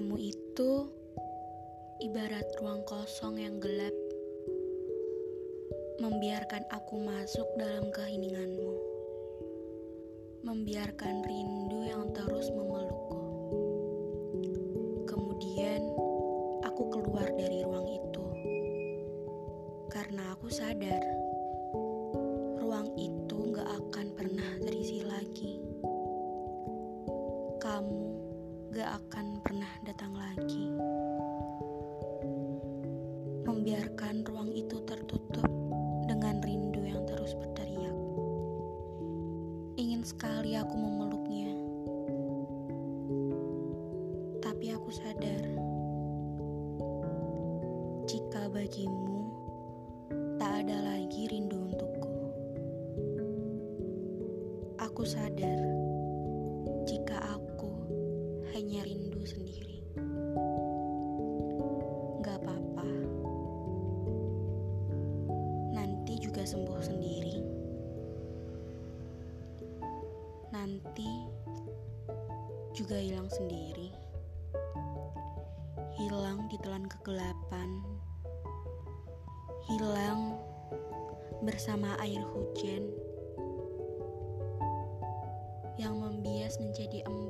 Kamu itu ibarat ruang kosong yang gelap, membiarkan aku masuk dalam keheninganmu, membiarkan rindu yang terus memelukku. Kemudian aku keluar dari ruang itu karena aku sadar ruang itu gak akan pernah terisi lagi. Kamu gak akan pernah datang lagi. Membiarkan ruang itu tertutup dengan rindu yang terus berteriak. Ingin sekali aku memeluknya, tapi aku sadar jika bagimu tak ada lagi rindu untukku. Aku sadar jika aku hanya rindu sendiri. Gak apa-apa nanti juga sembuh sendiri. Nanti juga hilang sendiri. Hilang ditelan kegelapan. Hilang bersama air hujan yang membias menjadi embun